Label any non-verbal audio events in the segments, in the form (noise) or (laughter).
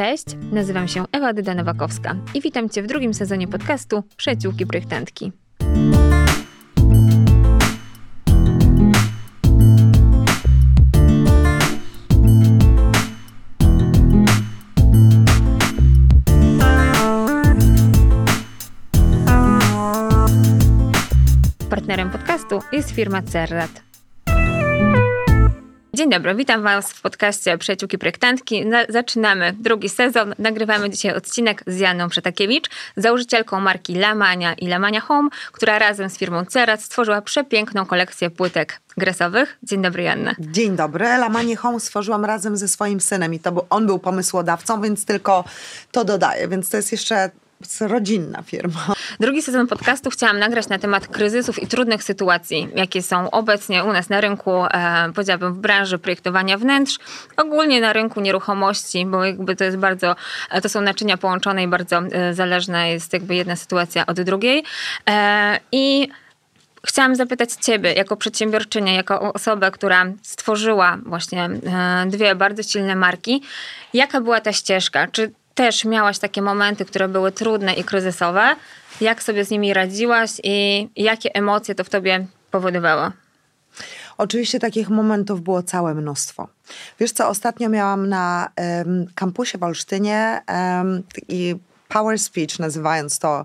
Cześć, nazywam się Ewa Dyda-Nowakowska i witam Cię w drugim sezonie podcastu Przyjaciółki Projektantki. Partnerem podcastu jest firma Cerrat. Dzień dobry, witam Was w podcaście Przyjaciółki Projektantki. Na, zaczynamy drugi sezon. Nagrywamy dzisiaj odcinek z Janą Przetakiewicz, założycielką marki Lamania i Lamania Home, która razem z firmą Cerat stworzyła przepiękną kolekcję płytek gresowych. Dzień dobry, Janna. Dzień dobry. Lamanie Home stworzyłam razem ze swoim synem i to był, on był pomysłodawcą, więc tylko to dodaję. Więc to jest jeszcze rodzinna firma. Drugi sezon podcastu chciałam nagrać na temat kryzysów i trudnych sytuacji, jakie są obecnie u nas na rynku, e, powiedziałabym w branży projektowania wnętrz, ogólnie na rynku nieruchomości, bo jakby to jest bardzo, e, to są naczynia połączone i bardzo e, zależna jest jakby jedna sytuacja od drugiej. E, I Chciałam zapytać Ciebie, jako przedsiębiorczynię, jako osobę, która stworzyła właśnie e, dwie bardzo silne marki, jaka była ta ścieżka? Czy też miałaś takie momenty, które były trudne i kryzysowe. Jak sobie z nimi radziłaś i jakie emocje to w tobie powodowało? Oczywiście takich momentów było całe mnóstwo. Wiesz co, ostatnio miałam na um, kampusie w Olsztynie um, i power speech, nazywając to,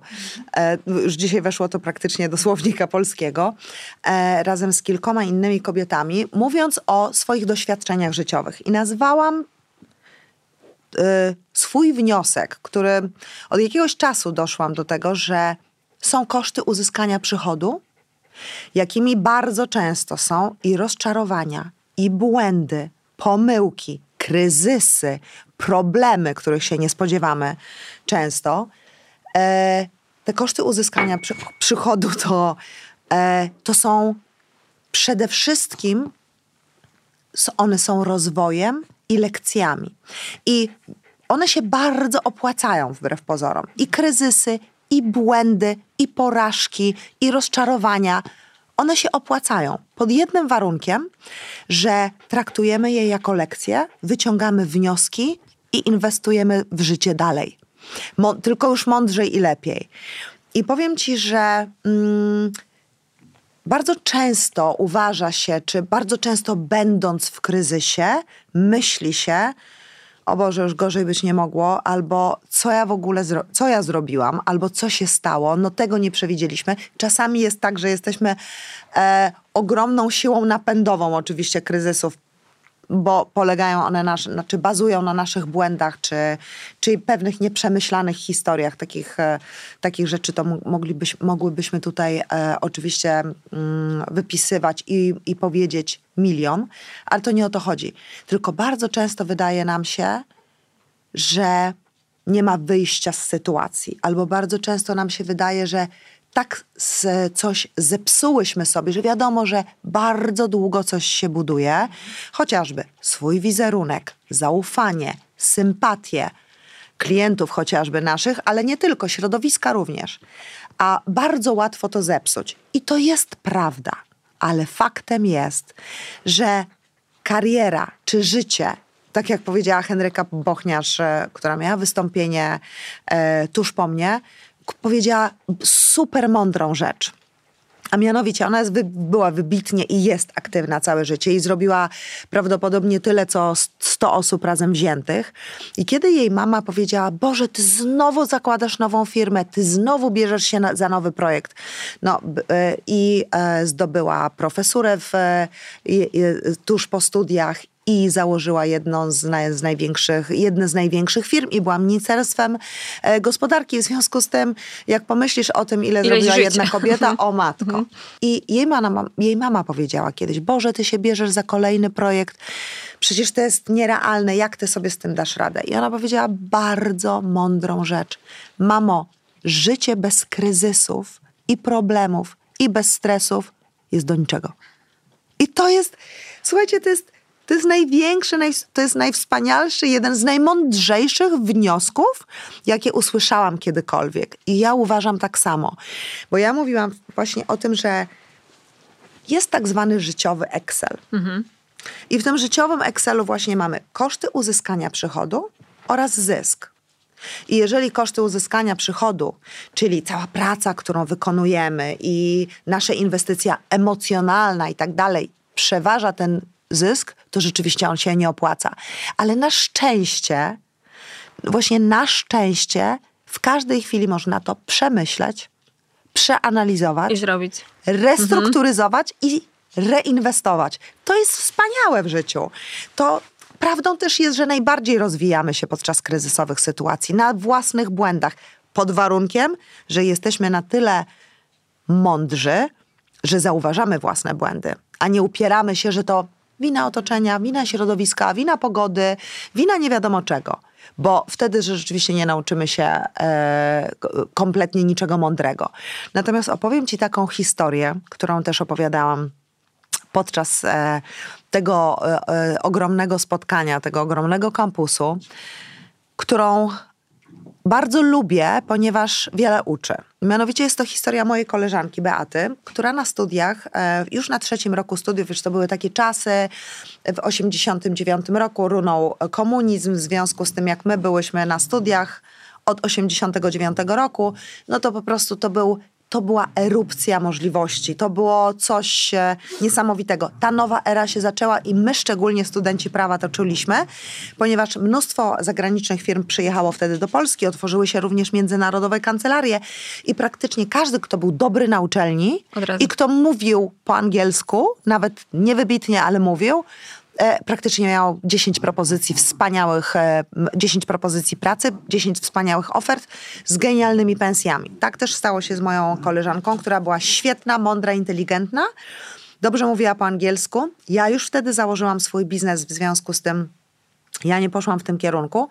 e, już dzisiaj weszło to praktycznie do słownika polskiego, e, razem z kilkoma innymi kobietami, mówiąc o swoich doświadczeniach życiowych. I nazwałam swój wniosek, który od jakiegoś czasu doszłam do tego, że są koszty uzyskania przychodu, jakimi bardzo często są i rozczarowania, i błędy, pomyłki, kryzysy, problemy, których się nie spodziewamy często. E, te koszty uzyskania przy, przychodu to, e, to są przede wszystkim one są rozwojem i lekcjami. I one się bardzo opłacają wbrew pozorom. I kryzysy, i błędy, i porażki, i rozczarowania. One się opłacają pod jednym warunkiem, że traktujemy je jako lekcje, wyciągamy wnioski i inwestujemy w życie dalej. Mo tylko już mądrzej i lepiej. I powiem ci, że mm, bardzo często uważa się, czy bardzo często będąc w kryzysie, myśli się, o Boże, już gorzej być nie mogło, albo co ja w ogóle, co ja zrobiłam, albo co się stało, no tego nie przewidzieliśmy. Czasami jest tak, że jesteśmy e, ogromną siłą napędową oczywiście kryzysów bo polegają one, na, znaczy bazują na naszych błędach, czy, czy pewnych nieprzemyślanych historiach. Takich, e, takich rzeczy to moglibyś, mogłybyśmy tutaj e, oczywiście mm, wypisywać i, i powiedzieć milion, ale to nie o to chodzi. Tylko bardzo często wydaje nam się, że nie ma wyjścia z sytuacji, albo bardzo często nam się wydaje, że tak coś zepsułyśmy sobie, że wiadomo, że bardzo długo coś się buduje, chociażby swój wizerunek, zaufanie, sympatię klientów chociażby naszych, ale nie tylko, środowiska również. A bardzo łatwo to zepsuć. I to jest prawda, ale faktem jest, że kariera czy życie tak jak powiedziała Henryka Bochniarz, e, która miała wystąpienie e, tuż po mnie, powiedziała super mądrą rzecz. A mianowicie ona jest, była wybitnie i jest aktywna całe życie i zrobiła prawdopodobnie tyle, co 100 osób razem wziętych. I kiedy jej mama powiedziała, Boże, ty znowu zakładasz nową firmę, ty znowu bierzesz się na, za nowy projekt. No e, i e, zdobyła profesurę w, e, tuż po studiach i założyła jedną z, naj, z największych, jedne z największych firm i była ministerstwem e, gospodarki. W związku z tym, jak pomyślisz o tym, ile, ile zrobiła żyć. jedna kobieta, (laughs) o matko. Mhm. I jej mama, jej mama powiedziała kiedyś, Boże, ty się bierzesz za kolejny projekt, przecież to jest nierealne, jak ty sobie z tym dasz radę? I ona powiedziała bardzo mądrą rzecz. Mamo, życie bez kryzysów i problemów i bez stresów jest do niczego. I to jest, słuchajcie, to jest to jest największy, to jest najwspanialszy, jeden z najmądrzejszych wniosków, jakie usłyszałam kiedykolwiek. I ja uważam tak samo. Bo ja mówiłam właśnie o tym, że jest tak zwany życiowy Excel. Mhm. I w tym życiowym Excelu właśnie mamy koszty uzyskania przychodu, oraz zysk. I jeżeli koszty uzyskania przychodu, czyli cała praca, którą wykonujemy i nasza inwestycja emocjonalna i tak dalej, przeważa ten zysk, to rzeczywiście on się nie opłaca. Ale na szczęście, właśnie na szczęście, w każdej chwili można to przemyśleć, przeanalizować I zrobić. restrukturyzować i reinwestować. To jest wspaniałe w życiu. To prawdą też jest, że najbardziej rozwijamy się podczas kryzysowych sytuacji na własnych błędach, pod warunkiem, że jesteśmy na tyle mądrzy, że zauważamy własne błędy, a nie upieramy się, że to wina otoczenia, wina środowiska, wina pogody, wina nie wiadomo czego. Bo wtedy rzeczywiście nie nauczymy się e, kompletnie niczego mądrego. Natomiast opowiem Ci taką historię, którą też opowiadałam podczas e, tego e, e, ogromnego spotkania, tego ogromnego kampusu, którą bardzo lubię, ponieważ wiele uczy. Mianowicie jest to historia mojej koleżanki Beaty, która na studiach, e, już na trzecim roku studiów, już to były takie czasy, w 89 roku runął komunizm, w związku z tym jak my byłyśmy na studiach od 89 roku, no to po prostu to był to była erupcja możliwości. To było coś e, niesamowitego. Ta nowa era się zaczęła i my, szczególnie studenci prawa, to czuliśmy, ponieważ mnóstwo zagranicznych firm przyjechało wtedy do Polski, otworzyły się również międzynarodowe kancelarie i praktycznie każdy, kto był dobry na uczelni i kto mówił po angielsku, nawet niewybitnie, ale mówił, praktycznie miał 10 propozycji wspaniałych, e, m, 10 propozycji pracy, 10 wspaniałych ofert z genialnymi pensjami. Tak też stało się z moją koleżanką, która była świetna, mądra, inteligentna, dobrze mówiła po angielsku. Ja już wtedy założyłam swój biznes w związku z tym, ja nie poszłam w tym kierunku,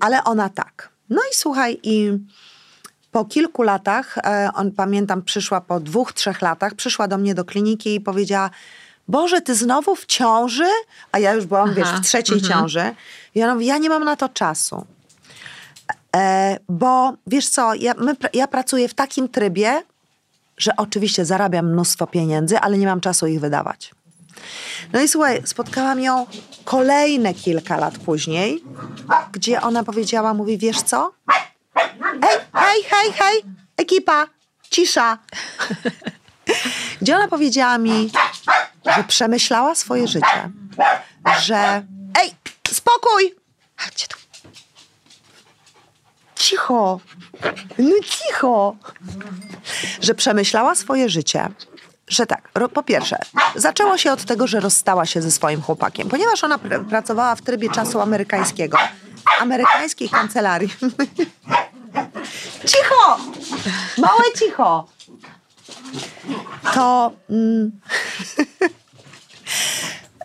ale ona tak. No i słuchaj, i po kilku latach, e, on pamiętam, przyszła po dwóch, trzech latach, przyszła do mnie do kliniki i powiedziała: Boże, ty znowu w ciąży? A ja już byłam, wiesz, w trzeciej ciąży. I ona mówi: Ja nie mam na to czasu. E, bo wiesz co, ja, my, ja pracuję w takim trybie, że oczywiście zarabiam mnóstwo pieniędzy, ale nie mam czasu ich wydawać. No i słuchaj, spotkałam ją kolejne kilka lat później, gdzie ona powiedziała, mówi, wiesz co? Hej, hej, hej, hej, ekipa, cisza. Gdzie ona powiedziała mi, że przemyślała swoje życie, że ej, spokój, Chodźcie tu. cicho, no cicho, że przemyślała swoje życie, że tak, po pierwsze, zaczęło się od tego, że rozstała się ze swoim chłopakiem, ponieważ ona pr- pracowała w trybie czasu amerykańskiego, amerykańskiej kancelarii. (laughs) cicho! Małe cicho! To... Mm,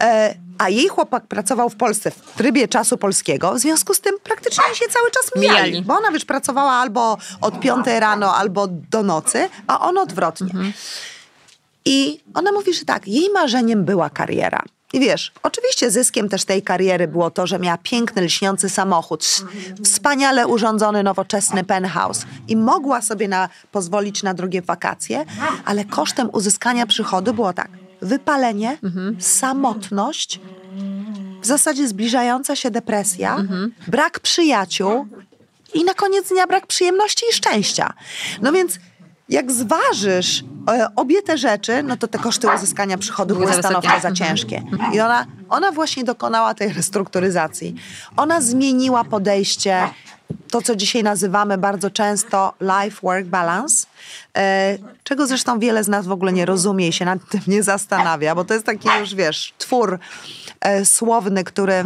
e, a jej chłopak pracował w Polsce w trybie czasu polskiego, w związku z tym praktycznie się cały czas mijali. Mijali. Bo ona wiesz, pracowała albo od 5 rano, albo do nocy, a on odwrotnie. I ona mówi, że tak, jej marzeniem była kariera. I wiesz, oczywiście zyskiem też tej kariery było to, że miała piękny, lśniący samochód, wspaniale urządzony, nowoczesny penthouse. I mogła sobie na, pozwolić na drugie wakacje, ale kosztem uzyskania przychodu było tak, wypalenie, samotność, w zasadzie zbliżająca się depresja, brak przyjaciół i na koniec dnia brak przyjemności i szczęścia. No więc jak zważysz e, obie te rzeczy, no to te koszty uzyskania przychodu Były stanowczo za ciężkie. I ona, ona właśnie dokonała tej restrukturyzacji. Ona zmieniła podejście, to co dzisiaj nazywamy bardzo często life-work balance, e, czego zresztą wiele z nas w ogóle nie rozumie i się nad tym nie zastanawia, bo to jest taki już, wiesz, twór e, słowny, który,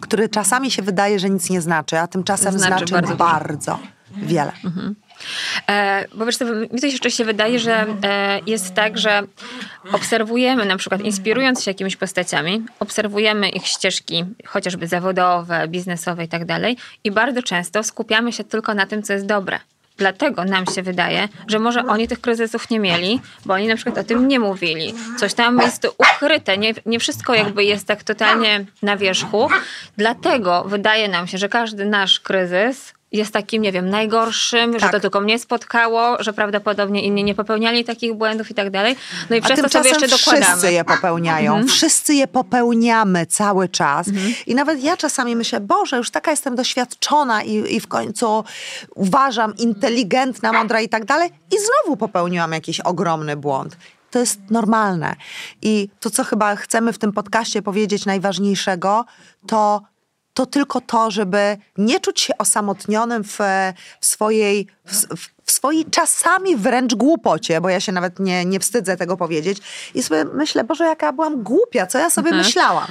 który czasami się wydaje, że nic nie znaczy, a tymczasem Znaczy znaczy, bardzo bardzo, wiele. E, bo wiesz, co, mi też jeszcze się wydaje, że e, jest tak, że obserwujemy na przykład, inspirując się jakimiś postaciami, obserwujemy ich ścieżki, chociażby zawodowe, biznesowe i tak dalej i bardzo często skupiamy się tylko na tym, co jest dobre. Dlatego nam się wydaje, że może oni tych kryzysów nie mieli, bo oni na przykład o tym nie mówili. Coś tam jest ukryte, nie, nie wszystko jakby jest tak totalnie na wierzchu. Dlatego wydaje nam się, że każdy nasz kryzys jest takim, nie wiem, najgorszym, Tak. że to tylko mnie spotkało, że prawdopodobnie inni nie popełniali takich błędów i tak dalej. No i A przez to sobie jeszcze dokładamy. wszyscy je popełniają. Wszyscy je popełniamy cały czas. I nawet ja czasami myślę, Boże, już taka jestem doświadczona i, i w końcu uważam inteligentna, mądra i tak dalej. I znowu popełniłam jakiś ogromny błąd. To jest normalne. I to, co chyba chcemy w tym podcaście powiedzieć najważniejszego, to to tylko to, żeby nie czuć się osamotnionym w, w, swojej, w, w swojej czasami wręcz głupocie, bo ja się nawet nie, nie wstydzę tego powiedzieć. I sobie myślę, Boże, jaka ja byłam głupia, co ja sobie myślałam.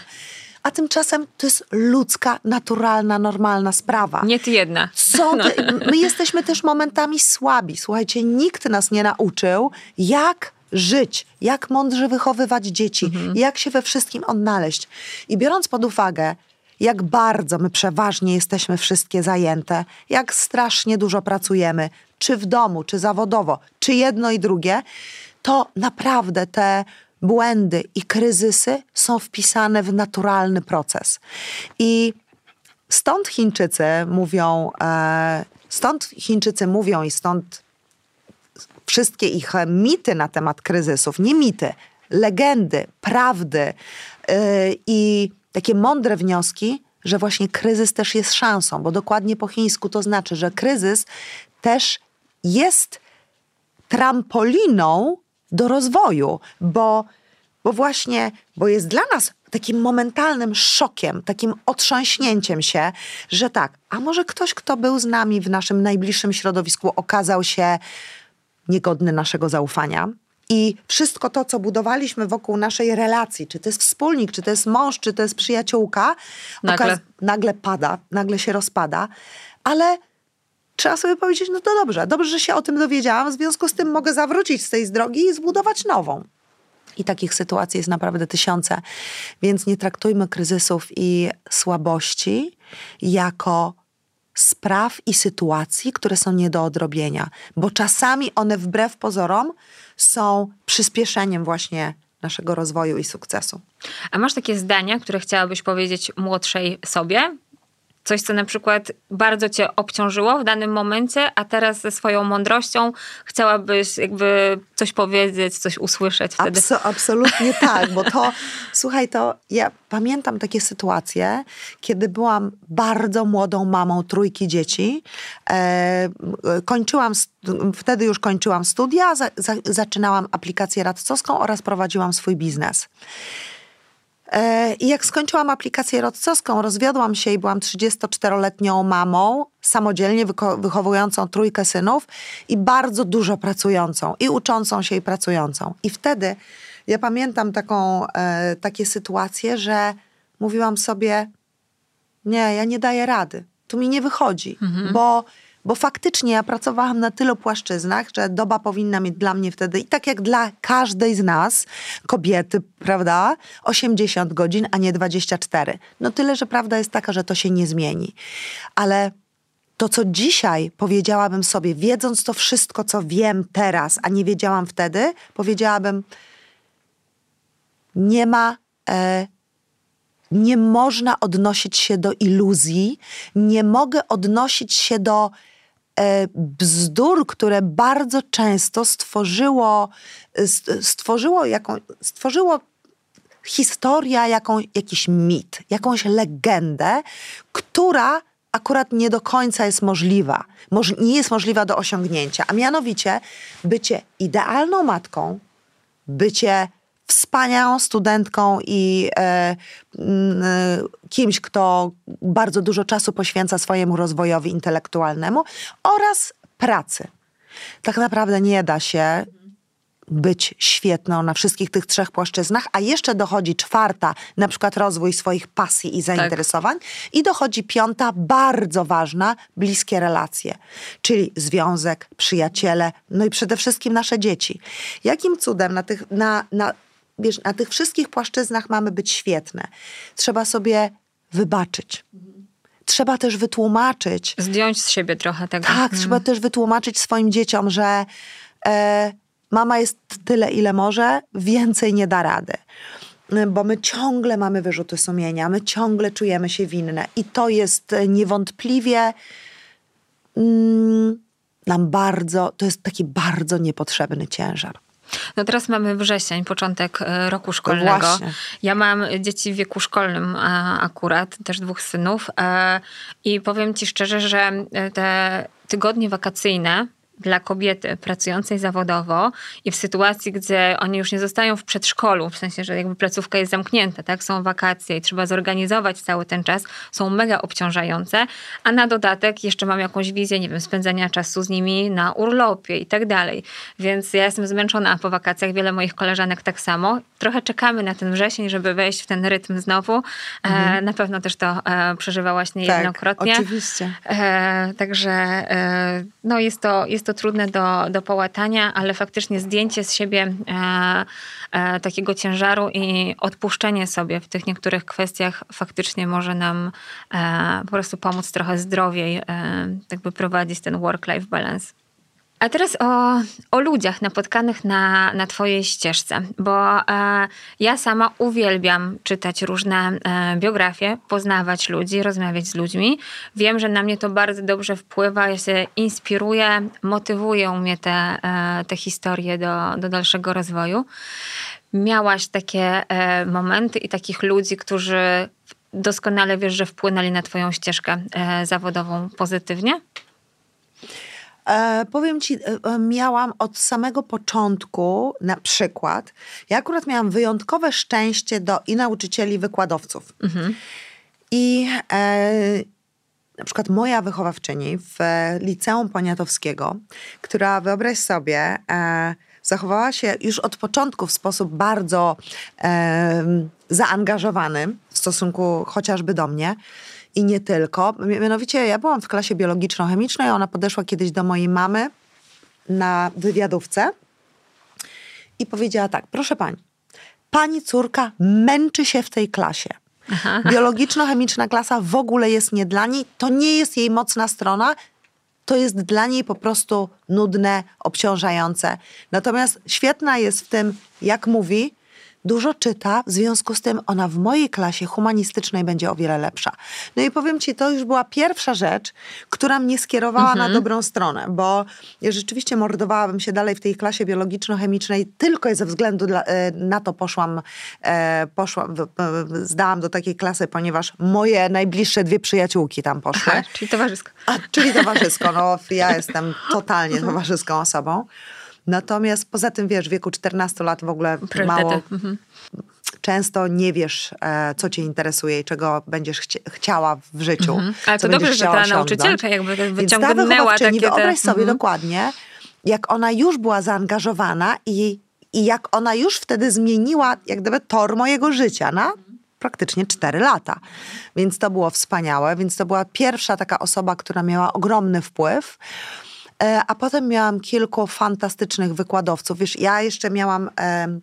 A tymczasem to jest ludzka, naturalna, normalna sprawa. Nie ty jedna. Są te, my jesteśmy też momentami słabi. Słuchajcie, nikt nas nie nauczył, jak żyć, jak mądrze wychowywać dzieci, jak się we wszystkim odnaleźć. I biorąc pod uwagę, jak bardzo my przeważnie jesteśmy wszystkie zajęte, jak strasznie dużo pracujemy, czy w domu, czy zawodowo, czy jedno i drugie, to naprawdę te błędy i kryzysy są wpisane w naturalny proces. I Stąd Chińczycy mówią, e, stąd Chińczycy mówią i stąd wszystkie ich mity na temat kryzysów, nie mity, legendy, prawdy e, i takie mądre wnioski, że właśnie kryzys też jest szansą, bo dokładnie po chińsku to znaczy, że kryzys też jest trampoliną do rozwoju, bo, bo właśnie, bo jest dla nas takim momentalnym szokiem, takim otrząśnięciem się, że tak, a może ktoś, kto był z nami w naszym najbliższym środowisku, okazał się niegodny naszego zaufania. I wszystko to, co budowaliśmy wokół naszej relacji, czy to jest wspólnik, czy to jest mąż, czy to jest przyjaciółka, Nagle. nagle pada, nagle się rozpada, ale trzeba sobie powiedzieć, no to dobrze, dobrze, że się o tym dowiedziałam, w związku z tym mogę zawrócić z tej drogi i zbudować nową. I takich sytuacji jest naprawdę tysiące. Więc nie traktujmy kryzysów i słabości jako spraw i sytuacji, które są nie do odrobienia, bo czasami one wbrew pozorom są przyspieszeniem właśnie naszego rozwoju i sukcesu. A masz takie zdania, które chciałabyś powiedzieć młodszej sobie? Coś, co na przykład bardzo cię obciążyło w danym momencie, a teraz ze swoją mądrością chciałabyś jakby coś powiedzieć, coś usłyszeć wtedy. Abso- absolutnie tak, bo to, (laughs) słuchaj, to ja pamiętam takie sytuacje, kiedy byłam bardzo młodą mamą trójki dzieci. E, kończyłam, wtedy już kończyłam studia, za, za, zaczynałam aplikację radcowską oraz prowadziłam swój biznes. E, I jak skończyłam aplikację rodcowską, rozwiodłam się i byłam 34-letnią mamą, samodzielnie wychowującą trójkę synów i bardzo dużo pracującą, i uczącą się, i pracującą. I wtedy ja pamiętam taką, e, takie sytuacje, że mówiłam sobie, nie, ja nie daję rady. Tu mi nie wychodzi, bo, bo faktycznie ja pracowałam na tylu płaszczyznach, że doba powinna mieć dla mnie wtedy, i tak jak dla każdej z nas, kobiety, prawda, 80 godzin, a nie 24. No tyle, że prawda jest taka, że to się nie zmieni. Ale to, co dzisiaj powiedziałabym sobie, wiedząc to wszystko, co wiem teraz, a nie wiedziałam wtedy, powiedziałabym, nie ma. E, nie można odnosić się do iluzji, nie mogę odnosić się do e, bzdur, które bardzo często stworzyło, st- stworzyło, jaką, stworzyło historia, jaką, jakiś mit, jakąś legendę, która akurat nie do końca jest możliwa, Moż, nie jest możliwa do osiągnięcia, a mianowicie bycie idealną matką, bycie wspaniałą studentką i e, mm, e, kimś, kto bardzo dużo czasu poświęca swojemu rozwojowi intelektualnemu oraz pracy. Tak naprawdę nie da się być świetną na wszystkich tych trzech płaszczyznach, a jeszcze dochodzi czwarta, na przykład rozwój swoich pasji i zainteresowań, i dochodzi piąta, bardzo ważna, bliskie relacje, czyli związek, przyjaciele, no i przede wszystkim nasze dzieci. Jakim cudem na tych, na, na, wiesz, na tych wszystkich płaszczyznach mamy być świetne? Trzeba sobie wybaczyć. Trzeba też wytłumaczyć, Zdjąć z siebie trochę tego. tak, trzeba też wytłumaczyć swoim dzieciom, że e, mama jest tyle, ile może, więcej nie da rady. Bo my ciągle mamy wyrzuty sumienia, my ciągle czujemy się winne. I to jest niewątpliwie mm, nam bardzo, to jest taki bardzo niepotrzebny ciężar. No teraz mamy wrzesień, początek e, roku szkolnego. Właśnie. Ja mam dzieci w wieku szkolnym akurat, też dwóch synów e, i powiem ci szczerze, że e, te tygodnie wakacyjne dla kobiety pracującej zawodowo i w sytuacji, gdzie oni już nie zostają w przedszkolu, w sensie, że jakby placówka jest zamknięta, tak, są wakacje i trzeba zorganizować cały ten czas, są mega obciążające, a na dodatek jeszcze mam jakąś wizję, nie wiem, spędzania czasu z nimi na urlopie i tak dalej. Więc ja jestem zmęczona po wakacjach, wiele moich koleżanek tak samo. Trochę czekamy na ten wrzesień, żeby wejść w ten rytm znowu. Mhm. E, na pewno też to e, przeżywałaś niejednokrotnie. Tak, oczywiście. E, także e, no jest, to, jest to trudne do, do połatania, ale faktycznie zdjęcie z siebie e, e, takiego ciężaru i odpuszczenie sobie w tych niektórych kwestiach faktycznie może nam e, po prostu pomóc trochę zdrowiej e, jakby prowadzić ten work-life balance. A teraz o, o ludziach napotkanych na, na Twojej ścieżce, bo e, ja sama uwielbiam czytać różne e, biografie, poznawać ludzi, rozmawiać z ludźmi. Wiem, że na mnie to bardzo dobrze wpływa, ja się inspiruję, motywują mnie te, e, te historie do, do dalszego rozwoju. Miałaś takie e, momenty i takich ludzi, którzy doskonale wiesz, że wpłynęli na Twoją ścieżkę e, zawodową pozytywnie? E, powiem ci, e, e, miałam od samego początku, na przykład, ja akurat miałam wyjątkowe szczęście do i nauczycieli, i wykładowców. I e, na przykład moja wychowawczyni w liceum poniatowskiego, która wyobraź sobie, e, zachowała się już od początku w sposób bardzo e, zaangażowany w stosunku chociażby do mnie. I nie tylko. Mianowicie ja byłam w klasie biologiczno-chemicznej, ona podeszła kiedyś do mojej mamy na wywiadówce i powiedziała tak, proszę pani, pani córka męczy się w tej klasie. Biologiczno-chemiczna klasa w ogóle jest nie dla niej, to nie jest jej mocna strona, to jest dla niej po prostu nudne, obciążające. Natomiast świetna jest w tym, jak mówi, dużo czyta, w związku z tym ona w mojej klasie humanistycznej będzie o wiele lepsza. No i powiem ci, to już była pierwsza rzecz, która mnie skierowała na dobrą stronę, bo rzeczywiście mordowałabym się dalej w tej klasie biologiczno-chemicznej, tylko ze względu dla, e, na to poszłam, e, poszłam w- w- zdałam do takiej klasy, ponieważ moje najbliższe dwie przyjaciółki tam poszły. Aha, czyli towarzysko. A, czyli towarzysko. No, ja (laughs) jestem totalnie towarzyską osobą. Natomiast poza tym, wiesz, w wieku 14 lat w ogóle Priorytety. mało, Mhm. często nie wiesz, e, co cię interesuje i czego będziesz chci- chciała w życiu. Mhm. Ale to dobrze, że ta osiągnąć. nauczycielka jakby Więc ta wyciągnęła takie wyobraź sobie Mhm. dokładnie, jak ona już była zaangażowana i, i jak ona już wtedy zmieniła jak gdyby tor mojego życia na praktycznie 4 lata. Więc to było wspaniałe, więc to była pierwsza taka osoba, która miała ogromny wpływ. E, A potem miałam kilku fantastycznych wykładowców. Wiesz, ja jeszcze miałam... em,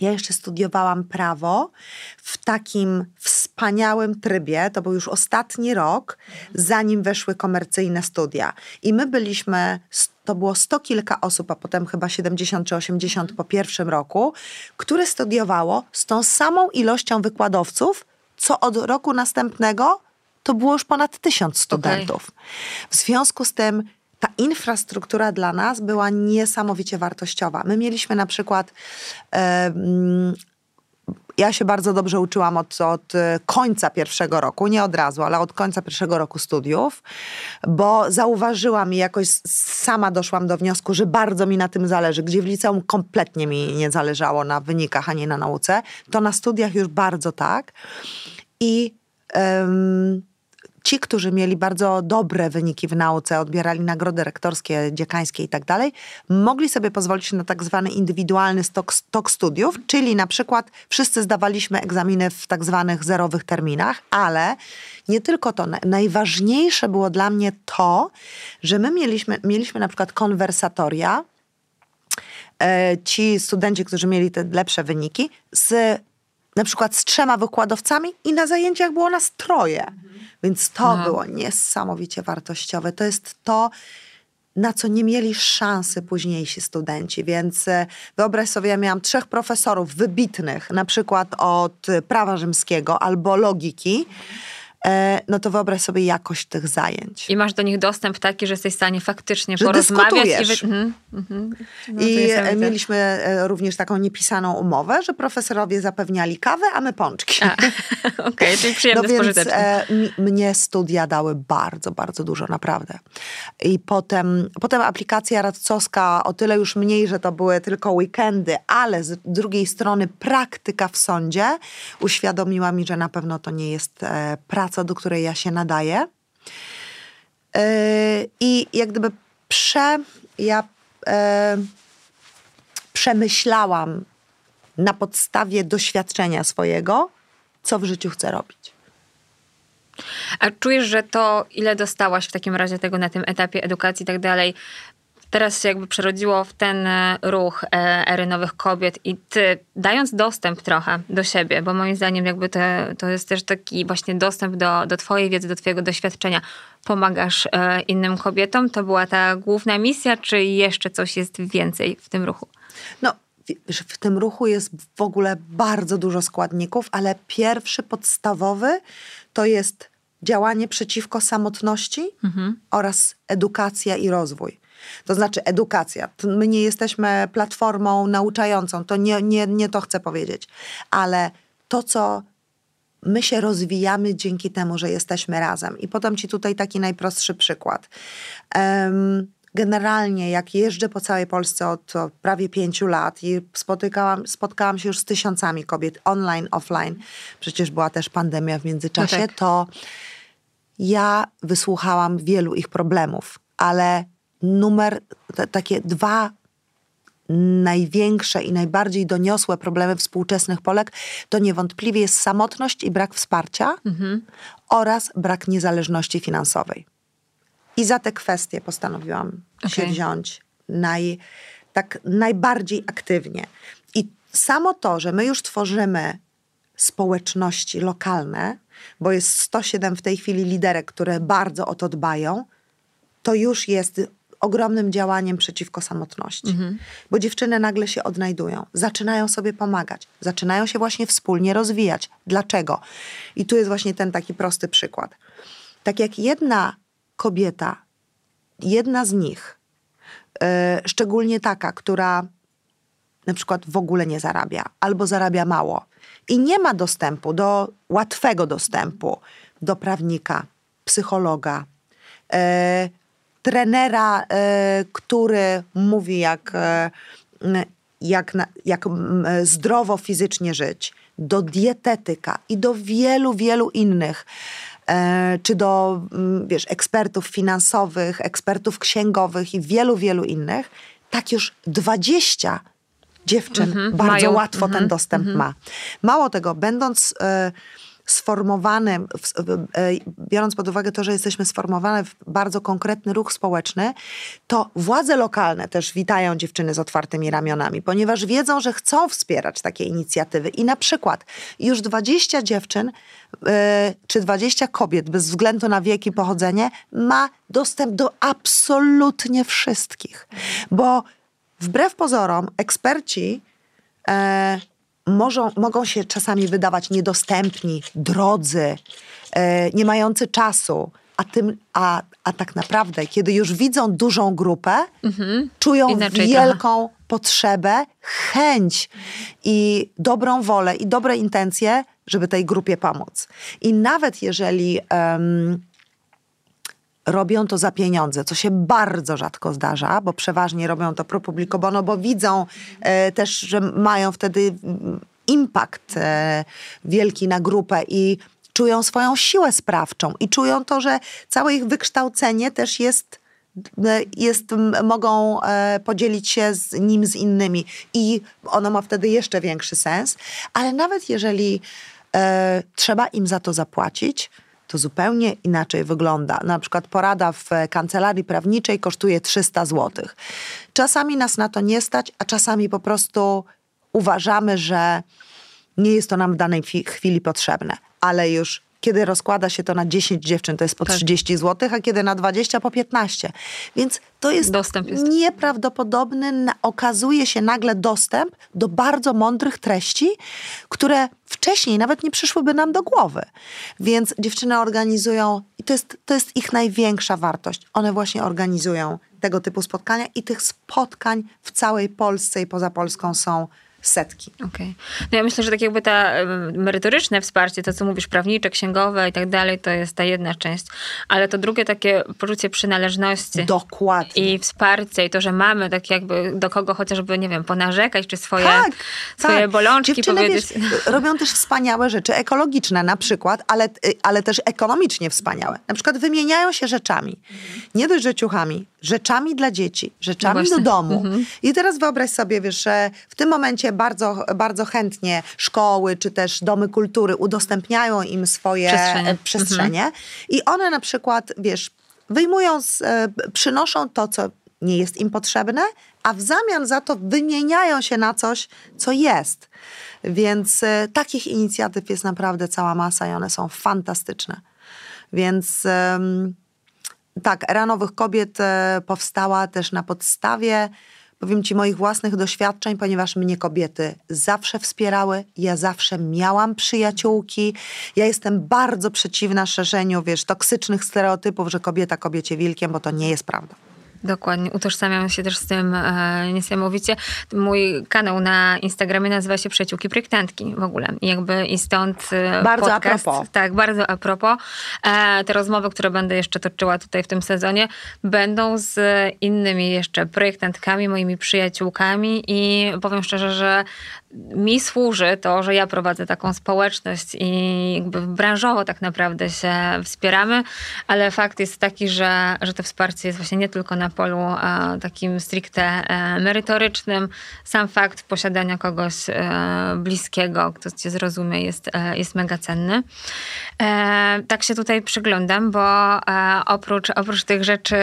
ja jeszcze studiowałam prawo w takim wspaniałym trybie. To był już ostatni rok, zanim weszły komercyjne studia. I my byliśmy, to było sto kilka osób, a potem chyba 70 czy 80 po pierwszym roku, które studiowało z tą samą ilością wykładowców, co od roku następnego to było już ponad tysiąc studentów. W związku z tym ta infrastruktura dla nas była niesamowicie wartościowa. My mieliśmy na przykład. ja się bardzo dobrze uczyłam od, od e, końca pierwszego roku, nie od razu, ale od końca pierwszego roku studiów, bo zauważyłam i jakoś sama doszłam do wniosku, że bardzo mi na tym zależy. Gdzie w liceum kompletnie mi nie zależało na wynikach, ani na nauce, to na studiach już bardzo tak. I ci, którzy mieli bardzo dobre wyniki w nauce, odbierali nagrody rektorskie, dziekańskie i tak dalej, mogli sobie pozwolić na tak zwany indywidualny stok, stok studiów, czyli na przykład wszyscy zdawaliśmy egzaminy w tak zwanych zerowych terminach, ale nie tylko to. Na- Najważniejsze było dla mnie to, że my mieliśmy, mieliśmy na przykład konwersatoria, e, ci studenci, którzy mieli te lepsze wyniki, z na przykład z trzema wykładowcami i na zajęciach było nas troje. Więc to było niesamowicie wartościowe. To jest to, na co nie mieli szansy późniejsi studenci. Więc e, wyobraź sobie, ja miałam trzech profesorów wybitnych, na przykład od e, prawa rzymskiego albo logiki, no to wyobraź sobie jakość tych zajęć. I masz do nich dostęp taki, że jesteś w stanie faktycznie Że porozmawiać. I, wy... mhm, mhm. No, I e, mieliśmy e, również taką niepisaną umowę, że profesorowie zapewniali kawę, a my pączki. (laughs) Okej, czyli przyjemne, No więc e, mnie studia dały bardzo, bardzo dużo, naprawdę. I potem, potem aplikacja radcowska o tyle już mniej, że to były tylko weekendy, ale z drugiej strony praktyka w sądzie uświadomiła mi, że na pewno to nie jest e, praca, do której ja się nadaję. E, I jak gdyby prze, ja e, przemyślałam na podstawie doświadczenia swojego, co w życiu chcę robić. A czujesz, że to, ile dostałaś w takim razie tego na tym etapie edukacji i tak dalej, teraz się jakby przerodziło w ten e, ruch e, ery nowych kobiet i ty, dając dostęp trochę do siebie, bo moim zdaniem jakby to, to jest też taki właśnie dostęp do, do twojej wiedzy, do twojego doświadczenia, pomagasz e, innym kobietom, to była ta główna misja, czy jeszcze coś jest więcej w tym ruchu? No, w tym ruchu jest w ogóle bardzo dużo składników, ale pierwszy podstawowy to jest działanie przeciwko samotności oraz edukacja i rozwój. To znaczy edukacja. My nie jesteśmy platformą nauczającą, to nie, nie, nie to chcę powiedzieć, ale to, co my się rozwijamy dzięki temu, że jesteśmy razem. I podam Ci tutaj taki najprostszy przykład. Generalnie, jak jeżdżę po całej Polsce od, od prawie pięciu lat i spotykałam, spotkałam się już z tysiącami kobiet online, offline, przecież była też pandemia w międzyczasie, No tak. to ja wysłuchałam wielu ich problemów, ale numer, te, takie dwa największe i najbardziej doniosłe problemy współczesnych Polek to niewątpliwie jest samotność i brak wsparcia oraz brak niezależności finansowej. I za te kwestie postanowiłam się Okej. wziąć naj, tak najbardziej aktywnie. I samo to, że my już tworzymy społeczności lokalne, bo jest 107 w tej chwili liderek, które bardzo o to dbają, to już jest ogromnym działaniem przeciwko samotności. Bo dziewczyny nagle się odnajdują, zaczynają sobie pomagać, zaczynają się właśnie wspólnie rozwijać. Dlaczego? I tu jest właśnie ten taki prosty przykład. Tak jak jedna kobieta, jedna z nich, e, szczególnie taka, która na przykład w ogóle nie zarabia albo zarabia mało i nie ma dostępu do łatwego dostępu do prawnika, psychologa, e, trenera, e, który mówi, jak, e, jak, jak m, zdrowo fizycznie żyć, do dietetyka i do wielu, wielu innych. E, czy do, mm, wiesz, ekspertów finansowych, ekspertów księgowych i wielu, wielu innych, tak już 20 dziewczyn bardzo mają. łatwo ten dostęp ma. Mało tego, będąc e, w, e, biorąc pod uwagę to, że jesteśmy sformowane w bardzo konkretny ruch społeczny, to władze lokalne też witają dziewczyny z otwartymi ramionami, ponieważ wiedzą, że chcą wspierać takie inicjatywy. I na przykład już 20 dziewczyn e, czy 20 kobiet, bez względu na wiek i pochodzenie, ma dostęp do absolutnie wszystkich. Bo wbrew pozorom, eksperci możą, mogą się czasami wydawać niedostępni, drodzy, e, nie mający czasu. A, tym, a, a tak naprawdę, kiedy już widzą dużą grupę, czują Mhm. Inaczej wielką potrzebę, chęć i dobrą wolę i dobre intencje, żeby tej grupie pomóc. I nawet jeżeli em, robią to za pieniądze, co się bardzo rzadko zdarza, bo przeważnie robią to pro publico bono, bo widzą e, też, że mają wtedy mm, impact e, wielki na grupę i czują swoją siłę sprawczą i czują to, że całe ich wykształcenie też jest jest, mogą e, podzielić się z nim z innymi. I ono ma wtedy jeszcze większy sens, ale nawet jeżeli e, trzeba im za to zapłacić, to zupełnie inaczej wygląda. Na przykład porada w kancelarii prawniczej kosztuje 300 zł. Czasami nas na to nie stać, a czasami po prostu uważamy, że nie jest to nam w danej chwili potrzebne, ale już kiedy rozkłada się to na 10 dziewczyn, to jest po Tak. 30 zł, a kiedy na 20 po 15. Więc to jest, Dostęp jest. nieprawdopodobny. Na, okazuje się nagle dostęp do bardzo mądrych treści, które wcześniej nawet nie przyszłyby nam do głowy. Więc dziewczyny organizują, i to jest, to jest ich największa wartość. One właśnie organizują tego typu spotkania i tych spotkań w całej Polsce i poza Polską są setki. Okej. No ja myślę, że tak jakby ta merytoryczne wsparcie, to co mówisz, prawnicze, księgowe i tak dalej, to jest ta jedna część. Ale to drugie takie poczucie przynależności. Dokładnie. I wsparcie, i to, że mamy tak jakby do kogo chociażby, nie wiem, ponarzekać, czy swoje, tak, swoje tak. bolączki Dziewczyny, powiedzieć. Wiesz, robią też wspaniałe rzeczy ekologiczne na przykład, ale, ale też ekonomicznie wspaniałe. Na przykład wymieniają się rzeczami. Nie dość, że ciuchami, rzeczami dla dzieci, rzeczami No do domu. I teraz wyobraź sobie, wiesz, że w tym momencie bardzo, bardzo chętnie szkoły czy też domy kultury udostępniają im swoje Przestrzenie. e, przestrzenie. I one na przykład, wiesz, wyjmują, z, e, przynoszą to, co nie jest im potrzebne, a w zamian za to wymieniają się na coś, co jest. Więc e, takich inicjatyw jest naprawdę cała masa i one są fantastyczne. Więc tak, Era Nowych Kobiet e, powstała też na podstawie, powiem ci, moich własnych doświadczeń, ponieważ mnie kobiety zawsze wspierały. Ja zawsze miałam przyjaciółki. Ja jestem bardzo przeciwna szerzeniu, wiesz, toksycznych stereotypów, że kobieta kobiecie wilkiem, bo to nie jest prawda. Dokładnie, utożsamiam się też z tym e, niesamowicie. Mój kanał na Instagramie nazywa się Przyjaciółki Projektantki w ogóle. I jakby i stąd e, Bardzo a podcast. propos. Tak, bardzo a propos. E, te rozmowy, które będę jeszcze toczyła tutaj w tym sezonie, będą z innymi jeszcze projektantkami, moimi przyjaciółkami i powiem szczerze, że mi służy to, że ja prowadzę taką społeczność i jakby branżowo tak naprawdę się wspieramy, ale fakt jest taki, że, że to wsparcie jest właśnie nie tylko na polu e, takim stricte e, merytorycznym. Sam fakt posiadania kogoś e, bliskiego, kto cię zrozumie, jest, e, jest mega cenny. Tak się tutaj przyglądam, bo oprócz, oprócz tych rzeczy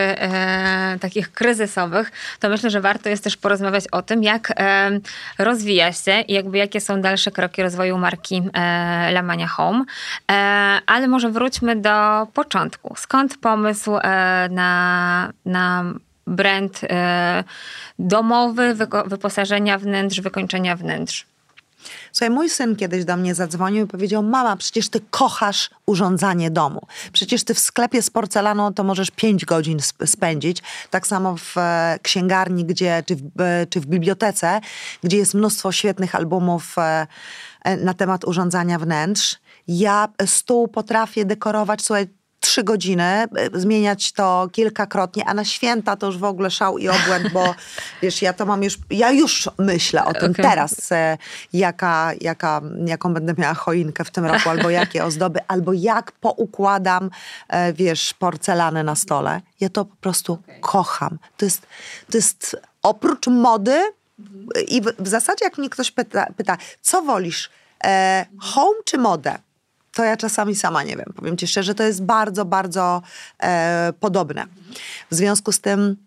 takich kryzysowych, to myślę, że warto jest też porozmawiać o tym, jak rozwija się i jakby jakie są dalsze kroki rozwoju marki Lamania Home. Ale może wróćmy do początku. Skąd pomysł na, na brand e, domowy, wyposażenia wnętrz, wykończenia wnętrz? Słuchaj, mój syn kiedyś do mnie zadzwonił i powiedział: Mama, przecież ty kochasz urządzanie domu. Przecież ty w sklepie z porcelaną to możesz 5 godzin sp- spędzić. Tak samo w e, księgarni, gdzie, czy, w, e, czy w bibliotece, gdzie jest mnóstwo świetnych albumów na temat urządzania wnętrz. Ja stół potrafię dekorować, słuchaj, trzy godziny, e, zmieniać to kilkakrotnie, a na święta to już w ogóle szał i obłęd, bo (laughs) wiesz, ja to mam już, ja już myślę o tym Okej. teraz, e, jaka, jaka, jaką będę miała choinkę w tym roku, albo jakie ozdoby, (laughs) albo jak poukładam, e, wiesz, porcelanę na stole. Ja to po prostu kocham. To jest, to jest oprócz mody i w, w zasadzie jak mnie ktoś pyta, pyta co wolisz, e, home czy modę? To ja czasami sama nie wiem. Powiem ci szczerze, to jest bardzo, bardzo e, podobne. W związku z tym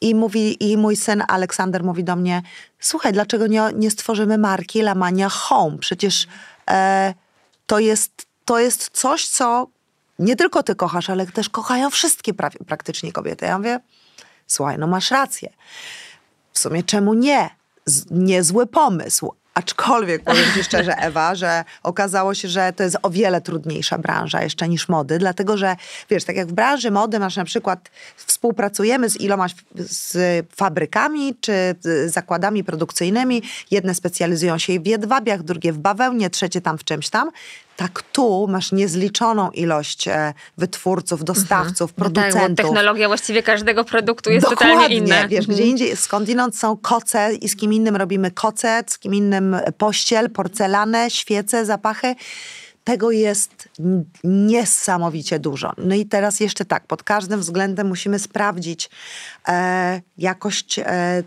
i mówi, i mój syn Aleksander mówi do mnie, słuchaj, dlaczego nie, nie stworzymy marki Lamania Home? Przecież e, to, jest, to jest coś, co nie tylko ty kochasz, ale też kochają wszystkie prawie, praktycznie kobiety. Ja mówię, słuchaj, no masz rację. W sumie czemu nie? Z, niezły pomysł. Aczkolwiek powiem ci szczerze, (laughs) Ewa, że okazało się, że to jest o wiele trudniejsza branża jeszcze niż mody, dlatego że wiesz, tak jak w branży mody masz na przykład, współpracujemy z iloma z fabrykami czy zakładami produkcyjnymi. Jedne specjalizują się w jedwabiach, drugie w bawełnie, trzecie tam w czymś tam. Tak tu masz niezliczoną ilość e, wytwórców, dostawców, No tak, producentów. bo technologia właściwie każdego produktu jest totalnie inna. Wiesz, Mhm. gdzie indziej, skądinąd są koce i z kim innym robimy koce, z kim innym pościel, porcelanę, świece, zapachy. Tego jest niesamowicie dużo. No i teraz jeszcze tak, pod każdym względem musimy sprawdzić e, jakość e,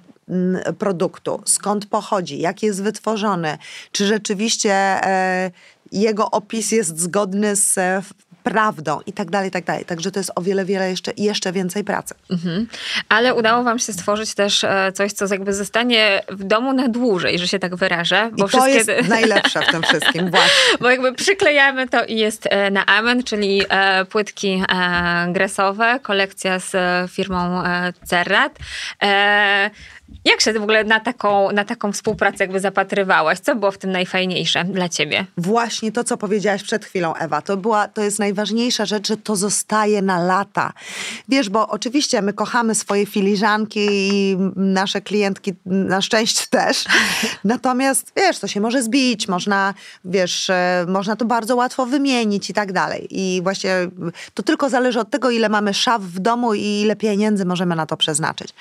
produktu, skąd pochodzi, jak jest wytworzony, czy rzeczywiście e, jego opis jest zgodny z e, prawdą i tak dalej, i tak dalej. Także to jest o wiele, wiele jeszcze, jeszcze więcej pracy. Mhm. Ale udało wam się stworzyć też e, coś, co jakby zostanie w domu na dłużej, że się tak wyrażę. Bo I to wszystkie... jest najlepsze w tym (laughs) wszystkim, właśnie. Bo jakby przyklejamy to i jest e, na amen, czyli płytki gresowe, kolekcja z firmą Cerrat. Jak się w ogóle na taką, na taką współpracę jakby zapatrywałaś? Co było w tym najfajniejsze dla ciebie? Właśnie to, co powiedziałaś przed chwilą, Ewa. To, była, to jest najważniejsza rzecz, że to zostaje na lata. Wiesz, bo oczywiście my kochamy swoje filiżanki i nasze klientki na szczęście (laughs) też. Natomiast, wiesz, to się może zbić, można, wiesz, e, można to bardzo łatwo wymienić i tak dalej. I właśnie to tylko zależy od tego, ile mamy szaf w domu i ile pieniędzy możemy na to przeznaczyć.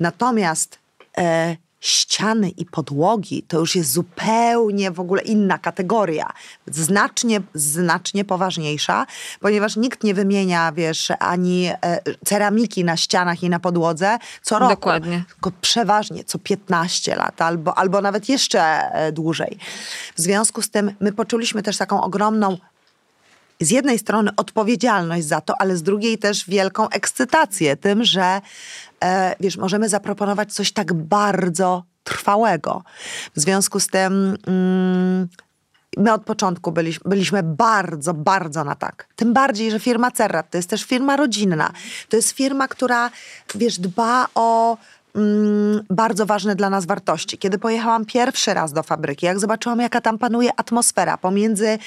Natomiast e, ściany i podłogi to już jest zupełnie w ogóle inna kategoria. Znacznie, znacznie poważniejsza, ponieważ nikt nie wymienia, wiesz, ani e, ceramiki na ścianach i na podłodze co roku. Dokładnie. Tylko przeważnie co 15 lat albo, albo nawet jeszcze e, dłużej. W związku z tym my poczuliśmy też taką ogromną z jednej strony odpowiedzialność za to, ale z drugiej też wielką ekscytację tym, że e, wiesz, możemy zaproponować coś tak bardzo trwałego. W związku z tym mm, my od początku byliśmy, byliśmy bardzo, bardzo na tak. Tym bardziej, że firma Cerrat to jest też firma rodzinna. To jest firma, która, wiesz, dba o mm, bardzo ważne dla nas wartości. Kiedy pojechałam pierwszy raz do fabryki, jak zobaczyłam, jaka tam panuje atmosfera pomiędzy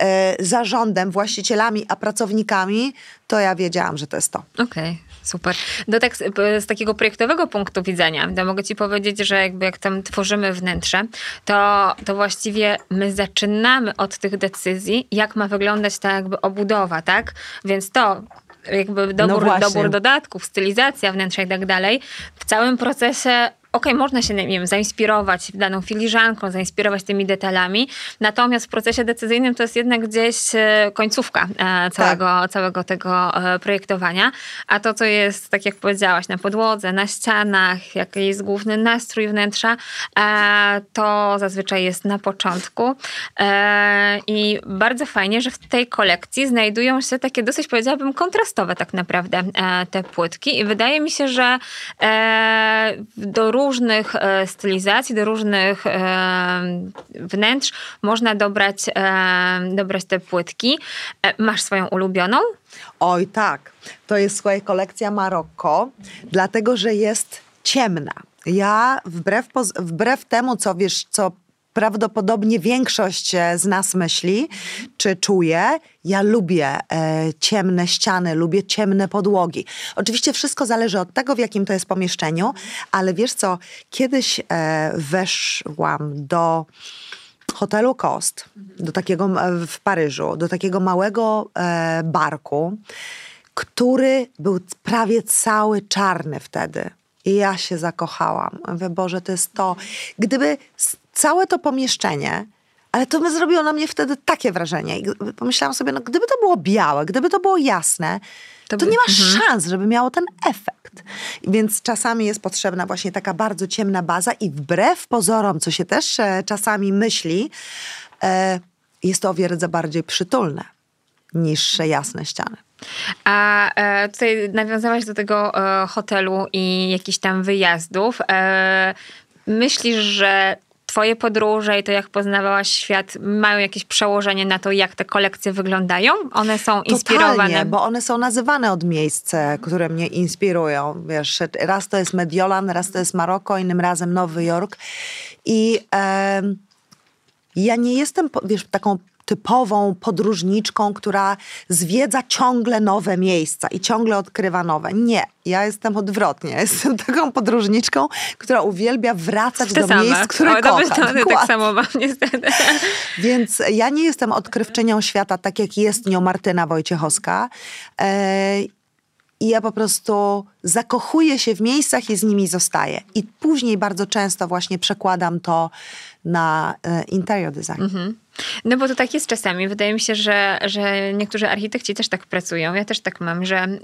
e, zarządem, właścicielami, a pracownikami, to ja wiedziałam, że to jest to. Okej. Okay. Super. Do tak, z takiego projektowego punktu widzenia, to mogę ci powiedzieć, że jakby jak tam tworzymy wnętrze, to, to właściwie my zaczynamy od tych decyzji, jak ma wyglądać ta jakby obudowa, tak? Więc to, jakby dobór, no dobór dodatków, stylizacja wnętrza i tak dalej, w całym procesie okej, okay, można się nie wiem, zainspirować daną filiżanką, zainspirować tymi detalami, natomiast w procesie decyzyjnym to jest jednak gdzieś e, końcówka e, całego, tak. całego tego e, projektowania, a to, co jest, tak jak powiedziałaś, na podłodze, na ścianach, jaki jest główny nastrój wnętrza, to zazwyczaj jest na początku. I bardzo fajnie, że w tej kolekcji znajdują się takie dosyć, powiedziałabym, kontrastowe tak naprawdę te płytki. I wydaje mi się, że do różnych e, stylizacji, do różnych e, wnętrz można dobrać, e, dobrać te płytki. Masz swoją ulubioną? Oj tak, to jest słuchaj kolekcja Marokko, dlatego że jest ciemna. Ja wbrew, wbrew temu, co wiesz, co prawdopodobnie większość e, z nas myśli, czy czuje. Ja lubię e, ciemne ściany, lubię ciemne podłogi. Oczywiście wszystko zależy od tego, w jakim to jest pomieszczeniu, ale wiesz co, kiedyś e, weszłam do hotelu Cost, do takiego e, w Paryżu, do takiego małego e, barku, który był prawie cały czarny wtedy. I ja się zakochałam. Mówię, Boże, to jest to. Gdyby całe to pomieszczenie, ale to zrobiło na mnie wtedy takie wrażenie. I pomyślałam sobie, no gdyby to było białe, gdyby to było jasne, to, to by... nie ma mhm. szans, żeby miało ten efekt. Więc czasami jest potrzebna właśnie taka bardzo ciemna baza i wbrew pozorom, co się też e, czasami myśli, e, jest to o wiele bardziej przytulne niż jasne ściany. A e, tutaj nawiązałaś do tego e, hotelu i jakichś tam wyjazdów. E, myślisz, że Twoje podróże i to, jak poznawałaś świat, mają jakieś przełożenie na to, jak te kolekcje wyglądają? One są inspirowane? Totalnie, bo one są nazywane od miejsc, które mnie inspirują. Wiesz, raz to jest Mediolan, raz to jest Maroko, innym razem Nowy Jork. I e, ja nie jestem, wiesz, taką typową podróżniczką, która zwiedza ciągle nowe miejsca i ciągle odkrywa nowe. Nie, ja jestem odwrotnie. Jestem (laughs) taką podróżniczką, która uwielbia wracać do same. miejsc, które o, kocha. To tak samo mam niestety. (laughs) Więc ja nie jestem odkrywczynią świata, tak jak jest nią Martyna Wojciechowska. E, i ja po prostu zakochuję się w miejscach i z nimi zostaję. I później bardzo często właśnie przekładam to na e, interior design. Mhm. No bo to tak jest czasami. Wydaje mi się, że, że niektórzy architekci też tak pracują. Ja też tak mam, że y,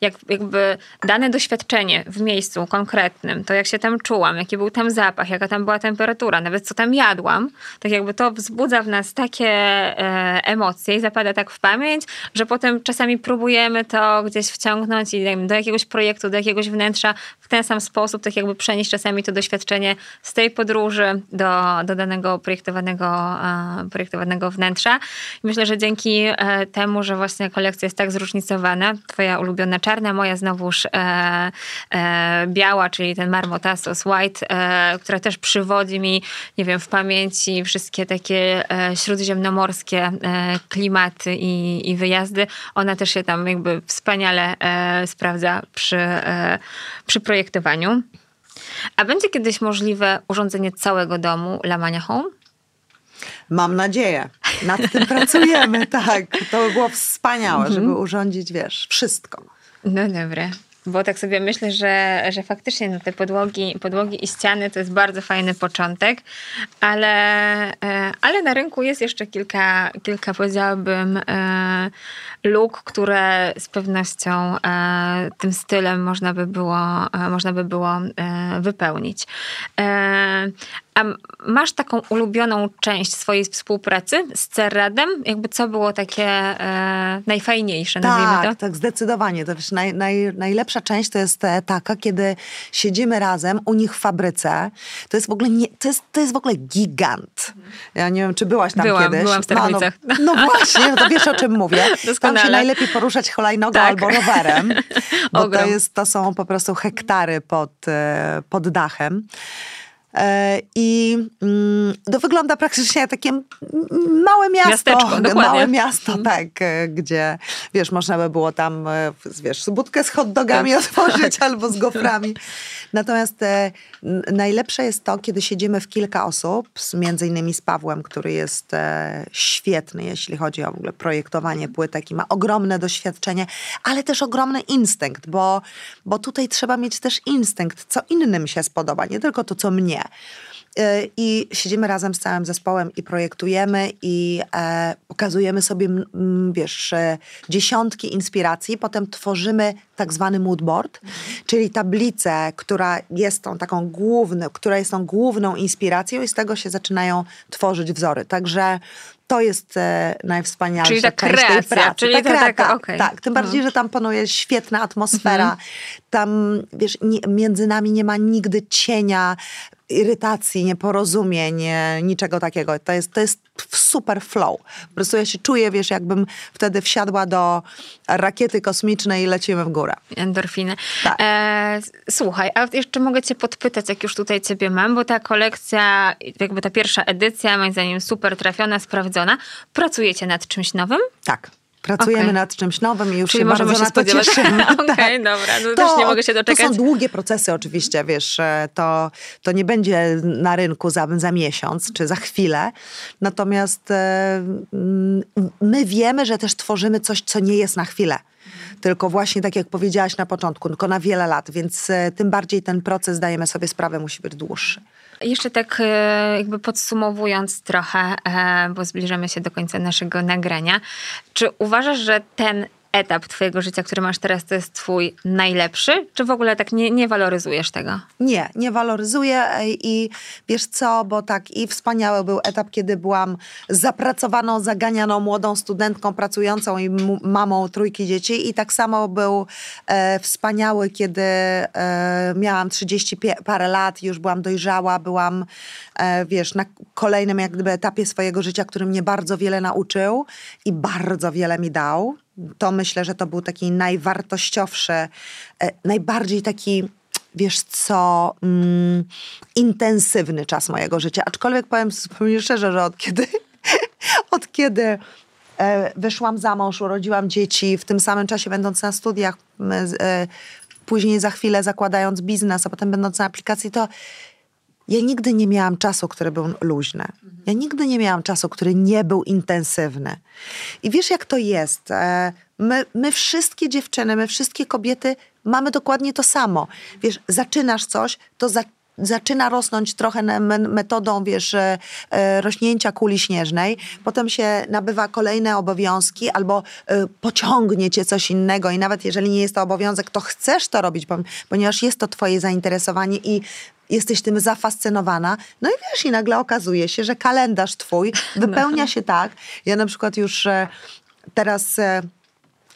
jak, jakby dane doświadczenie w miejscu konkretnym, to jak się tam czułam, jaki był tam zapach, jaka tam była temperatura, nawet co tam jadłam, tak jakby to wzbudza w nas takie e, emocje i zapada tak w pamięć, że potem czasami próbujemy to gdzieś wciągnąć i do jakiegoś projektu, do jakiegoś wnętrza w ten sam sposób, tak jakby przenieść czasami to doświadczenie z tej podróży do, do danego projektowanego e, projektowanego wnętrza. Myślę, że dzięki e, temu, że właśnie kolekcja jest tak zróżnicowana, twoja ulubiona czarna, moja znowuż e, e, biała, czyli ten Marmotasos White, e, która też przywodzi mi, nie wiem, w pamięci wszystkie takie e, śródziemnomorskie klimaty i, i wyjazdy. Ona też się tam jakby wspaniale sprawdza przy, przy projektowaniu. A będzie kiedyś możliwe urządzenie całego domu Lamania Home? Mam nadzieję. Nad tym (laughs) pracujemy, tak. To by było wspaniałe, żeby mhm. urządzić, wiesz, wszystko. No dobra. Bo tak sobie myślę, że, że faktycznie no, te podłogi, podłogi i ściany to jest bardzo fajny początek, ale, e, ale na rynku jest jeszcze kilka, kilka powiedziałabym, e, luk, które z pewnością e, tym stylem można by było, można by było wypełnić. A masz taką ulubioną część swojej współpracy z Cerradem? Jakby co było takie e, najfajniejsze, tak, to? Tak, zdecydowanie. To wiesz, naj, naj, najlepsza część to jest e, taka, kiedy siedzimy razem u nich w fabryce. To jest w ogóle, nie, to jest, to jest w ogóle gigant. Ja nie wiem, czy byłaś tam byłam, kiedyś. Byłam w Starowicach. No, no, no (laughs) właśnie, no to wiesz o czym mówię. Doskonale. Tam się najlepiej poruszać hulajnogą tak. albo rowerem, (laughs) bo to, jest, to są po prostu hektary pod, e, pod dachem. E, I mm, to wygląda praktycznie jak takie małe miasto. Miasteczko, Małe miasto, mhm. tak, e, gdzie wiesz, można by było tam e, wiesz, budkę z hot dogami tak. otworzyć albo z goframi. Natomiast najlepsze jest to, kiedy siedzimy w kilka osób, między innymi z Pawłem, który jest świetny, jeśli chodzi o w ogóle projektowanie płytek i ma ogromne doświadczenie, ale też ogromny instynkt, bo, bo tutaj trzeba mieć też instynkt, co innym się spodoba, nie tylko to, co mnie. Y, I siedzimy razem z całym zespołem i projektujemy i e, pokazujemy sobie, wiesz, e, dziesiątki inspiracji. Potem tworzymy tak zwany moodboard, mhm. czyli tablicę, która jest tą taką główną, która jest tą główną inspiracją i z tego się zaczynają tworzyć wzory. Także to jest e, najwspanialsza czyli ta część kreacja, tej pracy. Czyli ta kreacja, tak, okay. tak, tym bardziej, że tam panuje świetna atmosfera. Mhm. Tam, wiesz, nie, między nami nie ma nigdy cienia irytacji, nieporozumień, niczego takiego. To jest, to jest super flow. Po prostu ja się czuję, wiesz, jakbym wtedy wsiadła do rakiety kosmicznej i lecimy w górę. Endorfiny. Tak. E, słuchaj, a jeszcze mogę cię podpytać, jak już tutaj ciebie mam, bo ta kolekcja, jakby ta pierwsza edycja, moim zdaniem super trafiona, sprawdzona. Pracujecie nad czymś nowym? Tak. Pracujemy okay. nad czymś nowym i już Czyli się bardzo się na to cieszymy. (laughs) Okej, okay, tak. dobra. No to, też nie mogę się doczekać. To są długie procesy oczywiście, wiesz, to, to nie będzie na rynku za, za miesiąc czy za chwilę. Natomiast e, my wiemy, że też tworzymy coś, co nie jest na chwilę tylko właśnie tak jak powiedziałaś na początku, tylko na wiele lat, więc e, tym bardziej ten proces, dajemy sobie sprawę, musi być dłuższy. Jeszcze tak e, jakby podsumowując trochę, e, bo zbliżamy się do końca naszego nagrania. Czy uważasz, że ten etap twojego życia, który masz teraz, to jest twój najlepszy? Czy w ogóle tak nie, nie waloryzujesz tego? Nie, nie waloryzuję i wiesz co, bo tak i wspaniały był etap, kiedy byłam zapracowaną, zaganianą młodą studentką pracującą i mamą trójki dzieci i tak samo był e, wspaniały, kiedy e, miałam 30 parę lat, już byłam dojrzała, byłam e, wiesz, na kolejnym jak gdyby etapie swojego życia, który mnie bardzo wiele nauczył i bardzo wiele mi dał to myślę, że to był taki najwartościowszy, e, najbardziej taki wiesz co, mm, intensywny czas mojego życia. Aczkolwiek powiem zupełnie szczerze, że od kiedy, (laughs) od kiedy e, wyszłam za mąż, urodziłam dzieci, w tym samym czasie będąc na studiach, e, później za chwilę zakładając biznes, a potem będąc na aplikacji, to ja nigdy nie miałam czasu, który był luźny. Ja nigdy nie miałam czasu, który nie był intensywny. I wiesz, jak to jest? E, my, my wszystkie dziewczyny, my wszystkie kobiety mamy dokładnie to samo. Wiesz, zaczynasz coś, to za, zaczyna rosnąć trochę metodą, wiesz, e, e, rośnięcia kuli śnieżnej, potem się nabywa kolejne obowiązki albo pociągnie cię coś innego i nawet jeżeli nie jest to obowiązek, to chcesz to robić, ponieważ jest to twoje zainteresowanie i jesteś tym zafascynowana. No i wiesz, i nagle okazuje się, że kalendarz twój wypełnia się tak. Ja na przykład już e, teraz... E,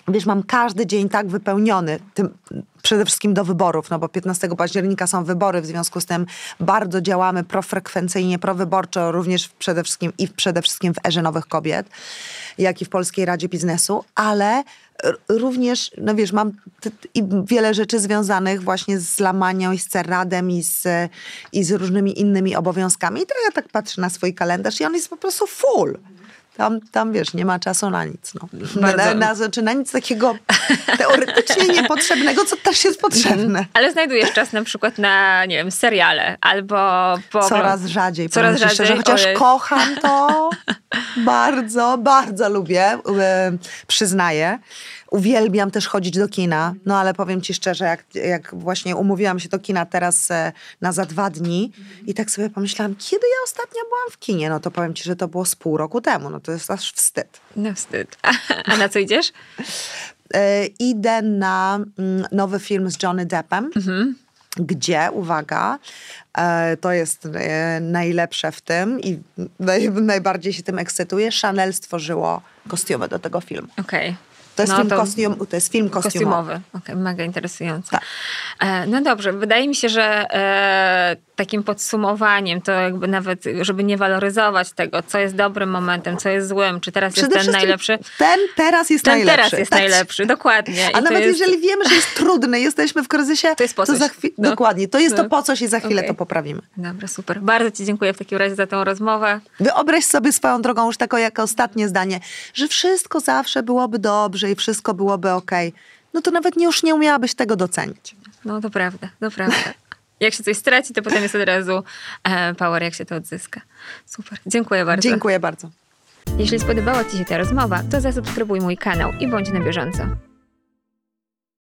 Wiesz, mam każdy dzień tak wypełniony, tym, przede wszystkim do wyborów, no bo 15 października są wybory, w związku z tym bardzo działamy profrekwencyjnie, prowyborczo, również przede wszystkim i przede wszystkim w Erze Nowych Kobiet, jak i w Polskiej Radzie Biznesu, ale również, no wiesz, mam i wiele rzeczy związanych właśnie z Lamanią i z Cerradem i z, i z różnymi innymi obowiązkami. I to ja tak patrzę na swój kalendarz i on jest po prostu full. Tam, tam wiesz, nie ma czasu na nic. No. Bardzo. Na, na, znaczy na nic takiego teoretycznie niepotrzebnego, co też jest potrzebne. Ale znajdujesz czas na przykład na, nie wiem, seriale albo... Po Coraz rzadziej. Coraz ci szczerze, rzadziej, chociaż ojej. kocham to, (laughs) bardzo, bardzo lubię, e, przyznaję. Uwielbiam też chodzić do kina, no ale powiem ci szczerze, jak, jak właśnie umówiłam się do kina teraz e, na za dwa dni i tak sobie pomyślałam, kiedy ja ostatnio byłam w kinie? No to powiem ci, że to było z pół roku temu, no to jest aż wstyd. No wstyd. A na co idziesz? E, idę na mm, nowy film z Johnny Deppem, gdzie, uwaga, e, to jest e, najlepsze w tym i naj, najbardziej się tym ekscytuję, Chanel stworzyło kostiumy do tego filmu. Okej. To jest, No film, to- kostium, to jest film kostiumowy. Kostiumowy. Okej, mega interesujące. Tak. E, no dobrze, wydaje mi się, że e, takim podsumowaniem, to jakby nawet, żeby nie waloryzować tego, co jest dobrym momentem, co jest złym, czy teraz jest ten najlepszy. Ten teraz jest Ten najlepszy. teraz jest Tak. najlepszy, dokładnie. I A to nawet jest, jeżeli wiemy, że jest trudny, jesteśmy w kryzysie, To jest po coś. za chwi- No. Dokładnie, to jest No. to po coś i za chwilę Okej. to poprawimy. Dobra, super. Bardzo Ci dziękuję w takim razie za tę rozmowę. Wyobraź sobie swoją drogą już tako jako ostatnie zdanie, że wszystko zawsze byłoby dobrze i wszystko byłoby okej. No to nawet nie, już nie umiałabyś tego docenić. No to prawda, to prawda. Jak się coś straci, to potem jest od razu e, power, jak się to odzyska. Super. Dziękuję bardzo. Dziękuję bardzo. Jeśli spodobała Ci się ta rozmowa, to zasubskrybuj mój kanał i bądź na bieżąco.